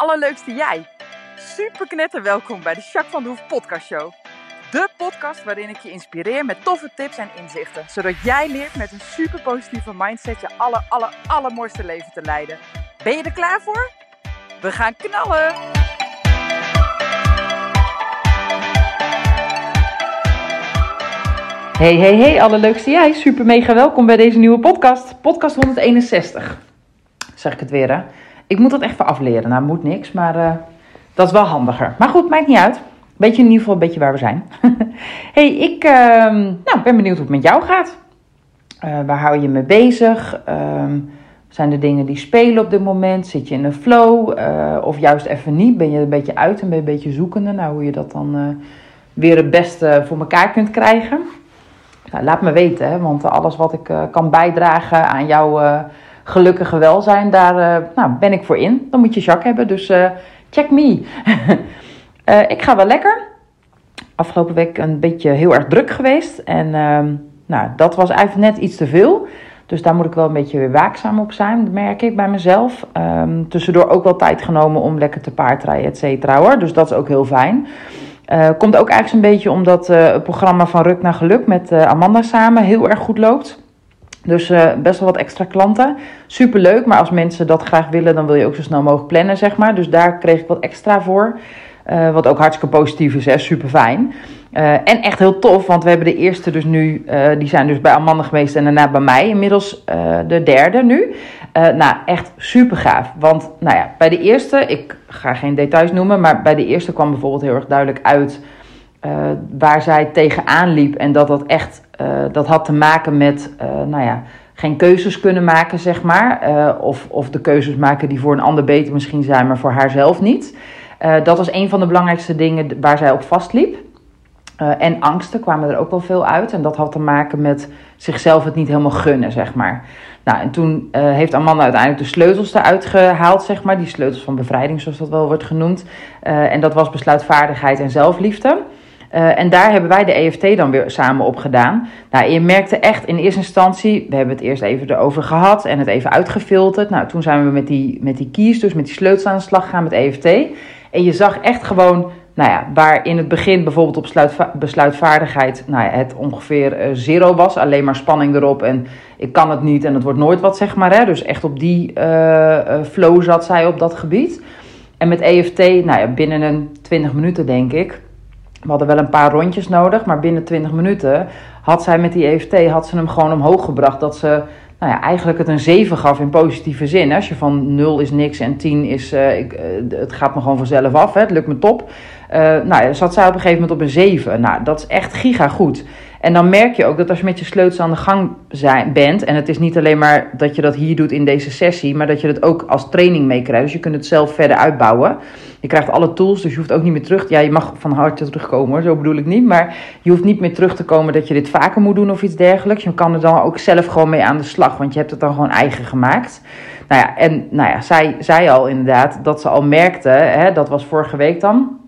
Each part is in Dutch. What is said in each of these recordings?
allerleukste jij. Super knetter welkom bij de Jacques van de Hoef podcast show. De podcast waarin ik je inspireer met toffe tips en inzichten. Zodat jij leert met een super positieve mindset je aller, aller, allermooiste leven te leiden. Ben je er klaar voor? We gaan knallen! Hey, hey, hey, allerleukste jij. Super mega welkom bij deze nieuwe podcast. Podcast 161. Zeg ik het weer, hè? Ik moet dat echt voor afleren. Nou, moet niks, maar uh, dat is wel handiger. Maar goed, maakt niet uit. Weet je in ieder geval een beetje waar we zijn. hey, ik uh, nou, ben benieuwd hoe het met jou gaat. Uh, waar hou je mee bezig? Uh, zijn er dingen die spelen op dit moment? Zit je in een flow? Uh, of juist even niet? Ben je een beetje uit en ben je een beetje zoekende? Nou, hoe je dat dan weer het beste voor elkaar kunt krijgen. Nou, laat me weten, want alles wat ik kan bijdragen aan jouw gelukkige welzijn, daar nou, ben ik voor in. Dan moet je Jacques hebben, dus check me. Uh, ik ga wel lekker. Afgelopen week een beetje heel erg druk geweest. En uh, nou, dat was eigenlijk net iets te veel. Dus daar moet ik wel een beetje weer waakzaam op zijn, merk ik bij mezelf. Um, tussendoor ook wel tijd genomen om lekker te paardrijden, et cetera hoor. Dus dat is ook heel fijn. Komt ook eigenlijk een beetje omdat het programma van Ruk naar Geluk met Amanda samen heel erg goed loopt. Dus best wel wat extra klanten. Super leuk, maar als mensen dat graag willen, dan wil je ook zo snel mogelijk plannen, zeg maar. Dus daar kreeg ik wat extra voor. Uh, wat ook hartstikke positief is, super fijn. Uh, en echt heel tof, want we hebben de eerste dus nu, die zijn dus bij Amanda geweest en daarna bij mij. Inmiddels de derde nu. nou, echt super gaaf. Want nou ja, bij de eerste, ik ga geen details noemen, maar bij de eerste kwam bijvoorbeeld heel erg duidelijk uit waar zij tegenaan liep. En dat dat echt, dat had te maken met, nou ja, geen keuzes kunnen maken, zeg maar. of, of de keuzes maken die voor een ander beter misschien zijn, maar voor haarzelf niet. Dat was een van de belangrijkste dingen waar zij op vastliep. En angsten kwamen er ook wel veel uit. En dat had te maken met zichzelf het niet helemaal gunnen, zeg maar. Nou, en toen heeft Amanda uiteindelijk de sleutels eruit gehaald, zeg maar. Die sleutels van bevrijding, zoals dat wel wordt genoemd. en dat was besluitvaardigheid en zelfliefde. Uh, en daar hebben wij de EFT dan weer samen op gedaan. Nou, je merkte echt in eerste instantie, we hebben het eerst even erover gehad en het even uitgefilterd. Nou, toen zijn we met die, met die keys, dus met die sleutels aan de slag gegaan met EFT. En je zag echt gewoon, nou ja, waar in het begin bijvoorbeeld op besluitvaardigheid nou ja, het ongeveer uh, zero was. Alleen maar spanning erop en ik kan het niet en het wordt nooit wat, zeg maar. Hè? Dus echt op die uh, flow zat zij op dat gebied. En met EFT, nou ja, binnen een 20 minuten denk ik. We hadden wel een paar rondjes nodig, maar binnen 20 minuten had zij met die EFT had ze hem gewoon omhoog gebracht. Dat ze nou ja, eigenlijk het een 7 gaf in positieve zin. Als je van 0 is niks en 10 is, uh, ik, uh, het gaat me gewoon vanzelf af, hè, het lukt me top. Uh, nou ja, zat zij op een gegeven moment op een 7. Nou, dat is echt giga goed. En dan merk je ook dat als je met je sleutels aan de gang zijn, bent, en het is niet alleen maar dat je dat hier doet in deze sessie, maar dat je het ook als training meekrijgt. Dus je kunt het zelf verder uitbouwen. Je krijgt alle tools, dus je hoeft ook niet meer terug. Ja, je mag van harte terugkomen zo bedoel ik niet. Maar je hoeft niet meer terug te komen dat je dit vaker moet doen of iets dergelijks. Je kan er dan ook zelf gewoon mee aan de slag, want je hebt het dan gewoon eigen gemaakt. Nou ja, en nou ja, zij zei al inderdaad dat ze al merkte, hè, dat was vorige week dan.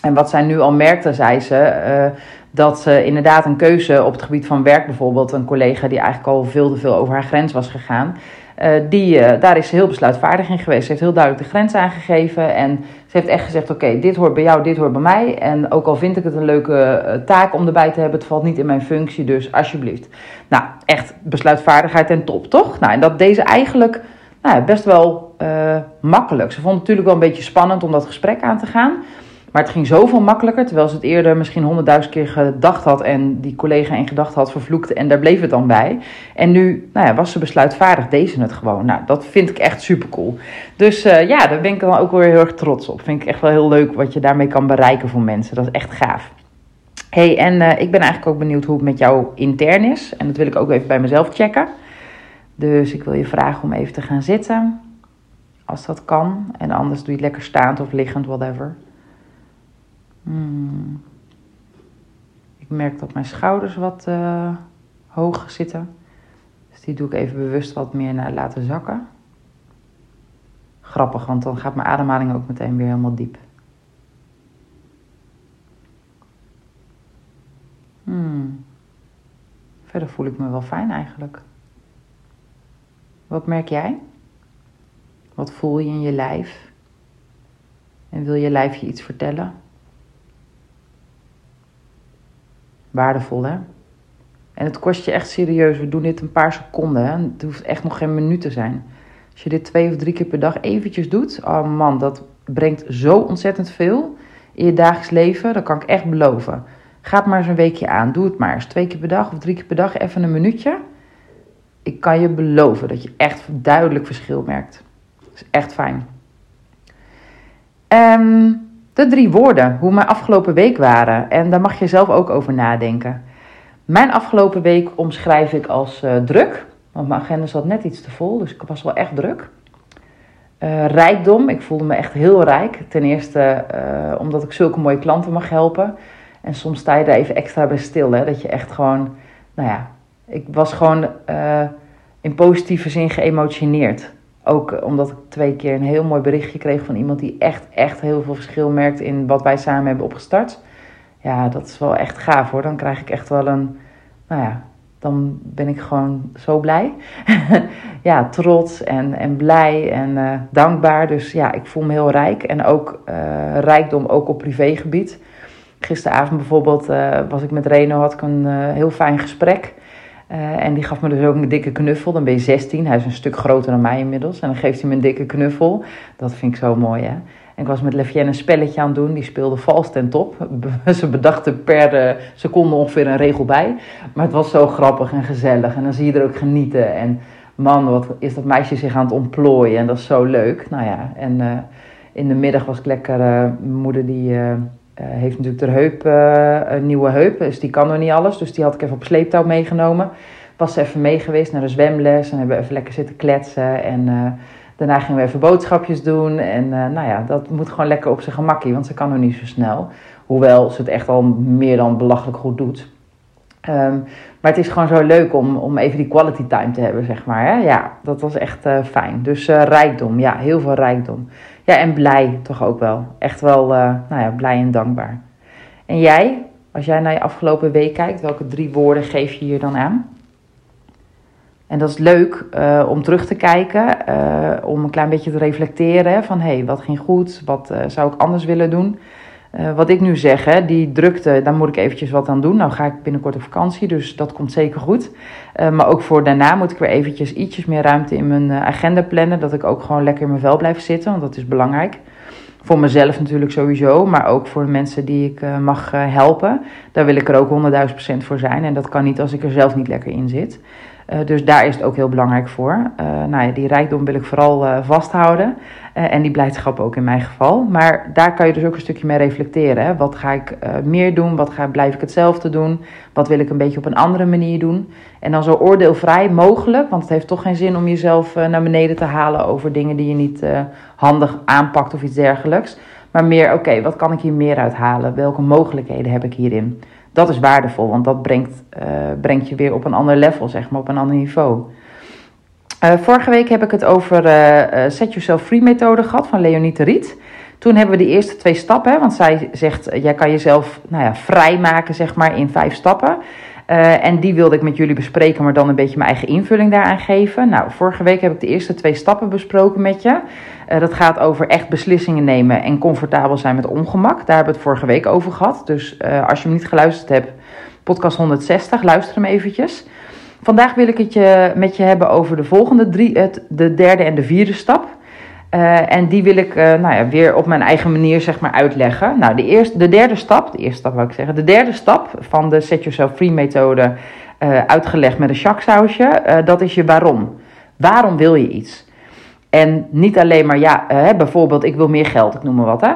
En wat zij nu al merkte, zei ze, uh, dat ze inderdaad een keuze op het gebied van werk bijvoorbeeld, een collega die eigenlijk al veel te veel over haar grens was gegaan, uh, die, uh, daar is ze heel besluitvaardig in geweest. Ze heeft heel duidelijk de grens aangegeven en ze heeft echt gezegd, oké, dit hoort bij jou, dit hoort bij mij. En ook al vind ik het een leuke uh, taak om erbij te hebben, het valt niet in mijn functie, dus alsjeblieft. Nou, echt besluitvaardigheid en top, toch? Nou, en dat deze eigenlijk nou, best wel makkelijk. Ze vond het natuurlijk wel een beetje spannend om dat gesprek aan te gaan. Maar het ging zoveel makkelijker, terwijl ze het eerder misschien honderdduizend keer gedacht had en die collega in gedachten had vervloekt en daar bleef het dan bij. En nu nou ja, was ze besluitvaardig, deed ze het gewoon. Nou, dat vind ik echt super cool. Dus uh, ja, daar ben ik dan ook weer heel erg trots op. Vind ik echt wel heel leuk wat je daarmee kan bereiken voor mensen. Dat is echt gaaf. hey, en uh, ik ben eigenlijk ook benieuwd hoe het met jou intern is. En dat wil ik ook even bij mezelf checken. Dus ik wil je vragen om even te gaan zitten. Als dat kan. En anders doe je het lekker staand of liggend, whatever. Hmm. Ik merk dat mijn schouders wat uh, hoog zitten. Dus die doe ik even bewust wat meer naar laten zakken. Grappig, want dan gaat mijn ademhaling ook meteen weer helemaal diep. Hmm. Verder voel ik me wel fijn eigenlijk. Wat merk jij? Wat voel je in je lijf? En wil je lijf je iets vertellen? Waardevol, hè? En het kost je echt serieus. We doen dit een paar seconden. Hè? Het hoeft echt nog geen minuut te zijn. Als je dit twee of drie keer per dag eventjes doet. Oh man, dat brengt zo ontzettend veel in je dagelijks leven. Dat kan ik echt beloven. Ga het maar eens een weekje aan. Doe het maar eens. Twee keer per dag of drie keer per dag. Even een minuutje. Ik kan je beloven dat je echt duidelijk verschil merkt. Dat is echt fijn. Um, de drie woorden, hoe mijn afgelopen week waren. En daar mag je zelf ook over nadenken. Mijn afgelopen week omschrijf ik als uh, druk. Want mijn agenda zat net iets te vol, dus ik was wel echt druk. Uh, rijkdom, ik voelde me echt heel rijk. Ten eerste uh, omdat ik zulke mooie klanten mag helpen. En soms sta je daar even extra bij stil. Hè? Dat je echt gewoon, nou ja, ik was gewoon in positieve zin geëmotioneerd. Ook omdat ik twee keer een heel mooi berichtje kreeg van iemand die echt, echt heel veel verschil merkt in wat wij samen hebben opgestart. Ja, dat is wel echt gaaf hoor. Dan krijg ik echt wel een, nou ja, dan ben ik gewoon zo blij. ja, trots en, en blij en uh, dankbaar. Dus ja, ik voel me heel rijk. En ook uh, rijkdom, ook op privégebied. Gisteravond bijvoorbeeld uh, was ik met Reno, had ik een heel fijn gesprek. Uh, en die gaf me dus ook een dikke knuffel. Dan ben je 16. Hij is een stuk groter dan mij inmiddels. En dan geeft hij me een dikke knuffel. Dat vind ik zo mooi, hè. En ik was met Levienne een spelletje aan het doen. Die speelde vals ten top. Ze bedachten per uh, seconde ongeveer een regel bij. Maar het was zo grappig en gezellig. En dan zie je er ook genieten. En man, wat is dat meisje zich aan het ontplooien. En dat is zo leuk. Nou ja, en uh, in de middag was ik lekker... mijn moeder die uh, heeft natuurlijk de heup, uh, een nieuwe heup, dus die kan nog niet alles. Dus die had ik even op sleeptouw meegenomen. Was even mee geweest naar de zwemles en hebben we even lekker zitten kletsen. En uh, daarna gingen we even boodschapjes doen. En nou ja, dat moet gewoon lekker op zijn gemakkie, want ze kan nog niet zo snel. Hoewel ze het echt al meer dan belachelijk goed doet. Um, maar het is gewoon zo leuk om, om even die quality time te hebben, zeg maar. Hè? Ja, dat was echt fijn. Dus rijkdom, ja, heel veel rijkdom. Ja, en blij toch ook wel. Echt wel, uh, nou ja, blij en dankbaar. En jij, als jij naar je afgelopen week kijkt, welke drie woorden geef je hier dan aan? En dat is leuk uh, om terug te kijken, uh, om een klein beetje te reflecteren van hé, hey, wat ging goed, wat zou ik anders willen doen. Uh, wat ik nu zeg, hè, die drukte, daar moet ik eventjes wat aan doen. Nou ga ik binnenkort op vakantie, dus dat komt zeker goed. Uh, maar ook voor daarna moet ik weer eventjes ietsjes meer ruimte in mijn uh, agenda plannen. Dat ik ook gewoon lekker in mijn vel blijf zitten, want dat is belangrijk. Voor mezelf natuurlijk sowieso, maar ook voor de mensen die ik mag helpen. Daar wil ik er ook 100.000% voor zijn. En dat kan niet als ik er zelf niet lekker in zit. Uh, dus daar is het ook heel belangrijk voor. Uh, nou ja, die rijkdom wil ik vooral uh, vasthouden. en die blijdschap ook in mijn geval. Maar daar kan je dus ook een stukje mee reflecteren. Hè? Wat ga ik meer doen? Wat ga, blijf ik hetzelfde doen? Wat wil ik een beetje op een andere manier doen? En dan zo oordeelvrij mogelijk. Want het heeft toch geen zin om jezelf naar beneden te halen over dingen die je niet handig aanpakt of iets dergelijks. Maar meer, oké, wat kan ik hier meer uithalen? Welke mogelijkheden heb ik hierin? Dat is waardevol, want dat brengt, uh, brengt je weer op een ander level, zeg maar, op een ander niveau. Uh, vorige week heb ik het over uh, Set Yourself Free methode gehad van Leonie Riet. Toen hebben we de eerste twee stappen, want zij zegt, jij kan jezelf nou ja, vrijmaken zeg maar, in vijf stappen. En die wilde ik met jullie bespreken, maar dan een beetje mijn eigen invulling daaraan geven. Nou, vorige week heb ik de eerste twee stappen besproken met je. Uh, dat gaat over echt beslissingen nemen en comfortabel zijn met ongemak. Daar hebben we het vorige week over gehad. Dus uh, als je hem niet geluisterd hebt, podcast 160, luister hem eventjes. Vandaag wil ik het je, met je hebben over de volgende drie, het, de derde en de vierde stap. Uh, en die wil ik nou ja, weer op mijn eigen manier zeg maar, uitleggen. Nou, de, eerste, de derde stap, de eerste stap wil ik zeggen, de derde stap van de Set Yourself Free methode, uitgelegd met een chaksausje, dat is je waarom. Waarom wil je iets? En niet alleen maar, ja, bijvoorbeeld, ik wil meer geld, ik noem maar wat, hè.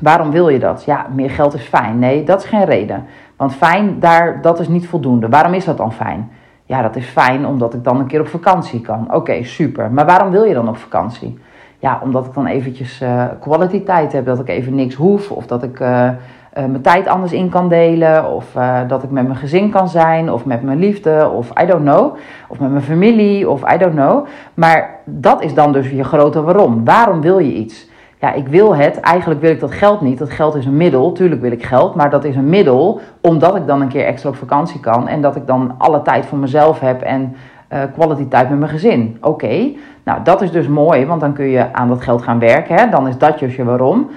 Waarom wil je dat? Ja, meer geld is fijn. Nee, dat is geen reden. Want fijn, daar, dat is niet voldoende. Waarom is dat dan fijn? Ja, dat is fijn omdat ik dan een keer op vakantie kan. Oké, super. Maar waarom wil je dan op vakantie? Ja, omdat ik dan eventjes quality tijd heb. Dat ik even niks hoef. Of dat ik uh, mijn tijd anders in kan delen. Of dat ik met mijn gezin kan zijn. Of met mijn liefde. Of I don't know. Of met mijn familie. Of I don't know. Maar dat is dan dus je grote waarom. Waarom wil je iets? Ja, ik wil het. Eigenlijk wil ik dat geld niet. Dat geld is een middel. Tuurlijk wil ik geld. Maar dat is een middel omdat ik dan een keer extra op vakantie kan. En dat ik dan alle tijd voor mezelf heb. En uh, quality tijd met mijn gezin. Oké, nou dat is dus mooi, want dan kun je aan dat geld gaan werken. Hè? Dan is dat dus je waarom.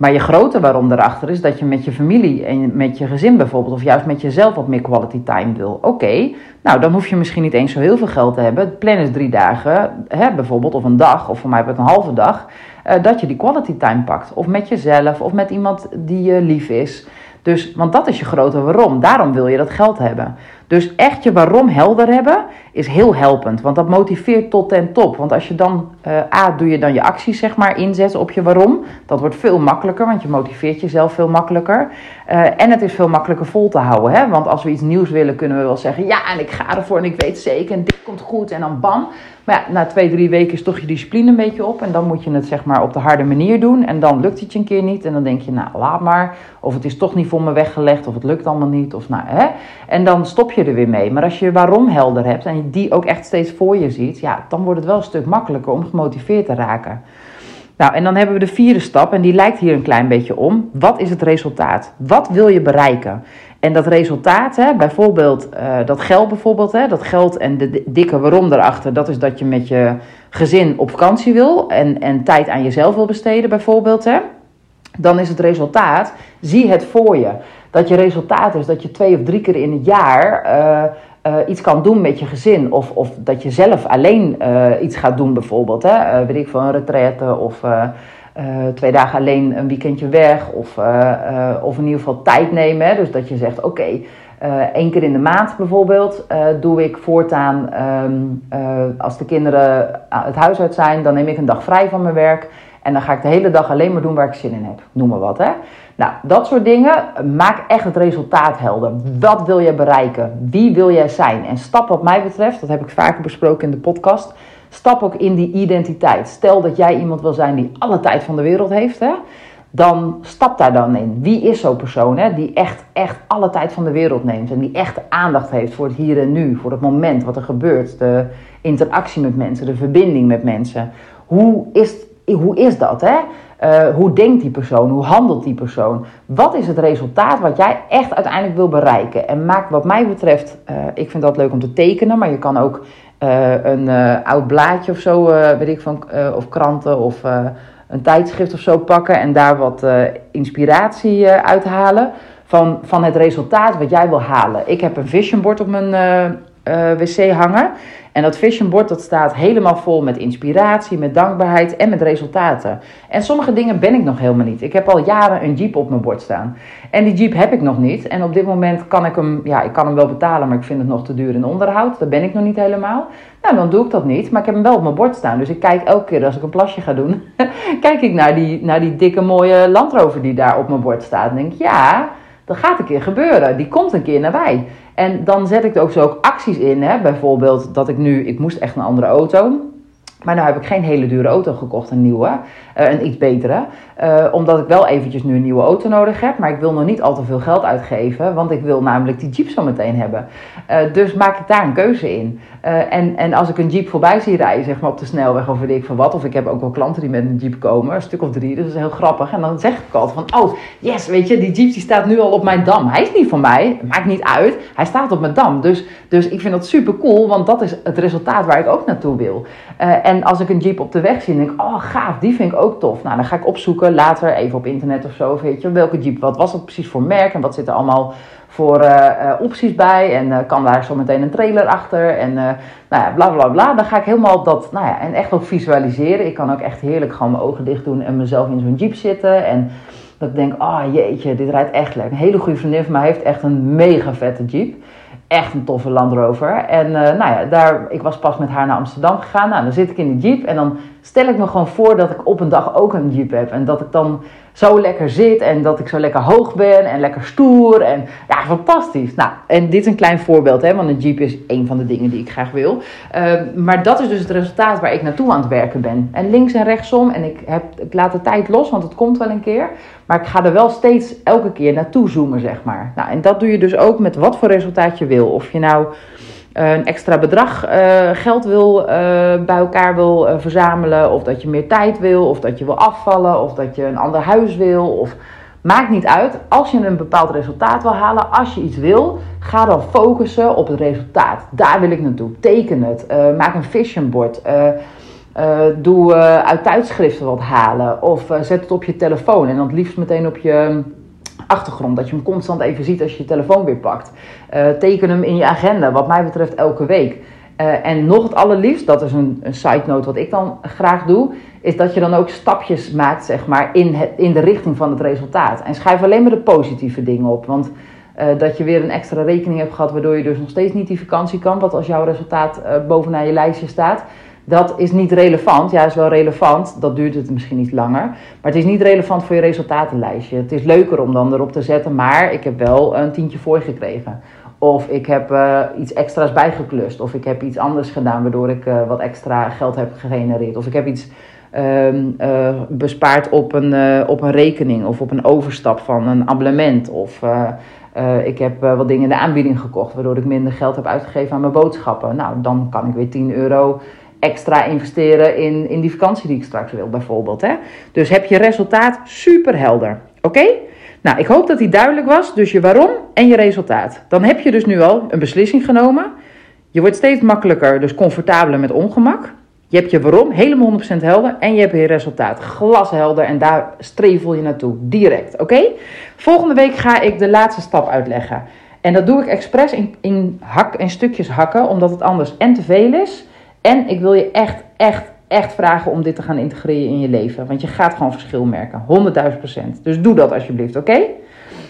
Maar je grote waarom erachter is dat je met je familie en met je gezin bijvoorbeeld, of juist met jezelf wat meer quality time wil. Oké, nou dan hoef je misschien niet eens zo heel veel geld te hebben. Plan is drie dagen, hè, bijvoorbeeld, of een dag, of voor mij het een halve dag, uh, dat je die quality time pakt. Of met jezelf, of met iemand die je lief is. Dus, want dat is je grote waarom. Daarom wil je dat geld hebben. Dus echt je waarom helder hebben is heel helpend. Want dat motiveert tot ten top. Want als je dan, uh, A, doe je dan je acties zeg maar inzetten op je waarom. Dat wordt veel makkelijker, want je motiveert jezelf veel makkelijker. Uh, en het is veel makkelijker vol te houden. Hè? Want als we iets nieuws willen, kunnen we wel zeggen: ja, en ik ga ervoor en ik weet zeker en dit komt goed. En dan bam. Maar ja, na twee, drie weken is toch je discipline een beetje op. En dan moet je het zeg maar op de harde manier doen. En dan lukt het je een keer niet. En dan denk je, nou laat maar. Of het is toch niet voor me weggelegd. Of het lukt allemaal niet. Of nou, hè. En dan stop je er weer mee. Maar als je waarom helder hebt en die ook echt steeds voor je ziet. Ja, dan wordt het wel een stuk makkelijker om gemotiveerd te raken. Nou, en dan hebben we de vierde stap, en die lijkt hier een klein beetje om. Wat is het resultaat? Wat wil je bereiken? En dat resultaat, hè, bijvoorbeeld uh, dat geld, bijvoorbeeld, hè, dat geld en de dikke waarom erachter, dat is dat je met je gezin op vakantie wil en, en tijd aan jezelf wil besteden, bijvoorbeeld. Hè. Dan is het resultaat, zie het voor je. Dat je resultaat is dat je twee of drie keer in het jaar uh, uh, iets kan doen met je gezin. Of, of dat je zelf alleen uh, iets gaat doen, bijvoorbeeld. Hè? Uh, weet ik van een retraite of twee dagen alleen een weekendje weg. Of, of in ieder geval tijd nemen. Dus dat je zegt: oké, één keer in de maand bijvoorbeeld doe ik voortaan. Um, als de kinderen het huis uit zijn, dan neem ik een dag vrij van mijn werk. En dan ga ik de hele dag alleen maar doen waar ik zin in heb. Noem maar wat, hè. Nou, dat soort dingen. Maak echt het resultaat helder. Wat wil je bereiken? Wie wil jij zijn? En stap wat mij betreft, dat heb ik vaker besproken in de podcast. Stap ook in die identiteit. Stel dat jij iemand wil zijn die alle tijd van de wereld heeft, hè. Dan stap daar dan in. Wie is zo'n persoon hè, die echt, echt alle tijd van de wereld neemt. En die echt aandacht heeft voor het hier en nu. Voor het moment wat er gebeurt. De interactie met mensen. De verbinding met mensen. Hoe is hoe is dat? Hè? Uh, hoe denkt die persoon? Hoe handelt die persoon? Wat is het resultaat wat jij echt uiteindelijk wil bereiken? En maak wat mij betreft, uh, ik vind dat leuk om te tekenen, maar je kan ook een oud blaadje of zo, weet ik van, of kranten of een tijdschrift of zo pakken en daar wat inspiratie uithalen van, van het resultaat wat jij wil halen. Ik heb een vision board op mijn wc hangen. En dat vision board dat staat helemaal vol met inspiratie, met dankbaarheid en met resultaten. En sommige dingen ben ik nog helemaal niet. Ik heb al jaren een Jeep op mijn bord staan. En die Jeep heb ik nog niet. En op dit moment kan ik hem, ja, ik kan hem wel betalen, maar ik vind het nog te duur in onderhoud. Daar ben ik nog niet helemaal. Nou, dan doe ik dat niet. Maar ik heb hem wel op mijn bord staan. Dus ik kijk elke keer als ik een plasje ga doen, kijk ik naar die, naar die dikke mooie Land Rover die daar op mijn bord staat. En denk, ja, dat gaat een keer gebeuren. Die komt een keer naar wij. En dan zet ik er ook zo ook acties in. Hè? Bijvoorbeeld dat ik nu, ik moest echt een andere auto. Maar nu heb ik geen hele dure auto gekocht, een nieuwe, uh, een iets betere. Uh, omdat ik wel eventjes nu een nieuwe auto nodig heb. Maar ik wil nog niet al te veel geld uitgeven. Want ik wil namelijk die Jeep zo meteen hebben. Uh, dus maak ik daar een keuze in. en, en als ik een Jeep voorbij zie rijden, zeg maar op de snelweg of weet ik van wat. Of ik heb ook wel klanten die met een Jeep komen, een stuk of drie. Dus dat is heel grappig. En dan zeg ik altijd van, oh yes, weet je, die Jeep die staat nu al op mijn dam. Hij is niet van mij, maakt niet uit. Hij staat op mijn dam. Dus, dus ik vind dat super cool, want dat is het resultaat waar ik ook naartoe wil. en als ik een Jeep op de weg zie, denk ik, oh gaaf, die vind ik ook tof. Nou, dan ga ik opzoeken later even op internet of zo, weet je, welke Jeep, wat was dat precies voor merk en wat zit er allemaal voor uh, opties bij en uh, kan daar zo meteen een trailer achter en nou ja, bla bla bla. Dan ga ik helemaal dat, nou ja, en echt ook visualiseren. Ik kan ook echt heerlijk gewoon mijn ogen dicht doen en mezelf in zo'n Jeep zitten en dat ik denk, ah oh, jeetje, dit rijdt echt lekker. Een hele goede vriendin van mij heeft echt een mega vette Jeep echt een toffe Land Rover. En uh, nou ja, daar, ik was pas met haar naar Amsterdam gegaan. Nou, dan zit ik in de Jeep en dan stel ik me gewoon voor dat ik op een dag ook een Jeep heb. En dat ik dan zo lekker zit en dat ik zo lekker hoog ben en lekker stoer. En ja, fantastisch. Nou, en dit is een klein voorbeeld, hè, want een Jeep is een van de dingen die ik graag wil. Uh, maar dat is dus het resultaat waar ik naartoe aan het werken ben. En links en rechtsom, en ik, heb, ik laat de tijd los, want het komt wel een keer. Maar ik ga er wel steeds elke keer naartoe zoomen, zeg maar. Nou, en dat doe je dus ook met wat voor resultaat je wil. Of je nou een extra bedrag uh, geld wil uh, bij elkaar wil verzamelen, of dat je meer tijd wil, of dat je wil afvallen, of dat je een ander huis wil, of maakt niet uit. Als je een bepaald resultaat wil halen, als je iets wil, ga dan focussen op het resultaat. Daar wil ik naartoe. Teken het, maak een vision board. Doe uit tijdschriften wat halen. Of zet het op je telefoon. En dan het liefst meteen op je achtergrond. Dat je hem constant even ziet als je je telefoon weer pakt. teken hem in je agenda, wat mij betreft elke week. en nog het allerliefst, dat is een, een side note wat ik dan graag doe. Is dat je dan ook stapjes maakt, zeg maar, in, het, in de richting van het resultaat. En schrijf alleen maar de positieve dingen op. Want dat je weer een extra rekening hebt gehad, waardoor je dus nog steeds niet die vakantie kan. Wat als jouw resultaat bovenaan je lijstje staat dat is niet relevant. Ja, is wel relevant. Dat duurt het misschien iets langer. Maar het is niet relevant voor je resultatenlijstje. Het is leuker om dan erop te zetten. Maar ik heb wel een tientje voor gekregen. Of ik heb uh, iets extra's bijgeklust. Of ik heb iets anders gedaan waardoor ik uh, wat extra geld heb gegenereerd. Of ik heb iets uh, bespaard op een, op een rekening. Of op een overstap van een abonnement. Of ik heb wat dingen in de aanbieding gekocht. Waardoor ik minder geld heb uitgegeven aan mijn boodschappen. Nou, dan kan ik weer 10 euro extra investeren in, in die vakantie die ik straks wil, bijvoorbeeld. Hè? Dus heb je resultaat super helder. Oké? Nou, ik hoop dat die duidelijk was. Dus je waarom en je resultaat. Dan heb je dus nu al een beslissing genomen. Je wordt steeds makkelijker, dus comfortabeler met ongemak. Je hebt je waarom helemaal 100% helder en je hebt je resultaat glashelder en daar strevel je naartoe, direct. Oké? Volgende week ga ik de laatste stap uitleggen. En dat doe ik expres in, in, hak, in stukjes hakken, omdat het anders en te veel is en ik wil je echt, echt, echt vragen om dit te gaan integreren in je leven. Want je gaat gewoon verschil merken. 100.000 procent. Dus doe dat alsjeblieft, oké?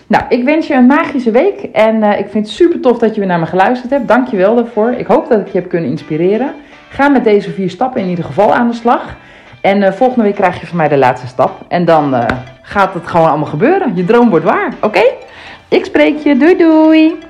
Nou, ik wens je een magische week. En uh, ik vind het super tof dat je weer naar me geluisterd hebt. Dank je wel daarvoor. Ik hoop dat ik je heb kunnen inspireren. Ga met deze vier stappen in ieder geval aan de slag. En uh, volgende week krijg je van mij de laatste stap. En dan uh, gaat het gewoon allemaal gebeuren. Je droom wordt waar, oké? Ik spreek je. Doei doei!